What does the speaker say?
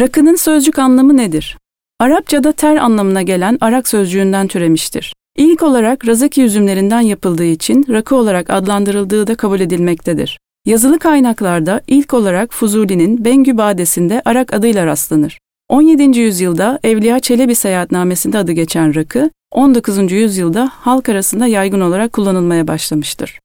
Rakının sözcük anlamı nedir? Arapçada ter anlamına gelen arak sözcüğünden türemiştir. İlk olarak razaki üzümlerinden yapıldığı için rakı olarak adlandırıldığı da kabul edilmektedir. Yazılı kaynaklarda ilk olarak Fuzuli'nin Bengü Badesi'nde arak adıyla rastlanır. 17. yüzyılda Evliya Çelebi seyahatnamesinde adı geçen rakı, 19. yüzyılda halk arasında yaygın olarak kullanılmaya başlamıştır.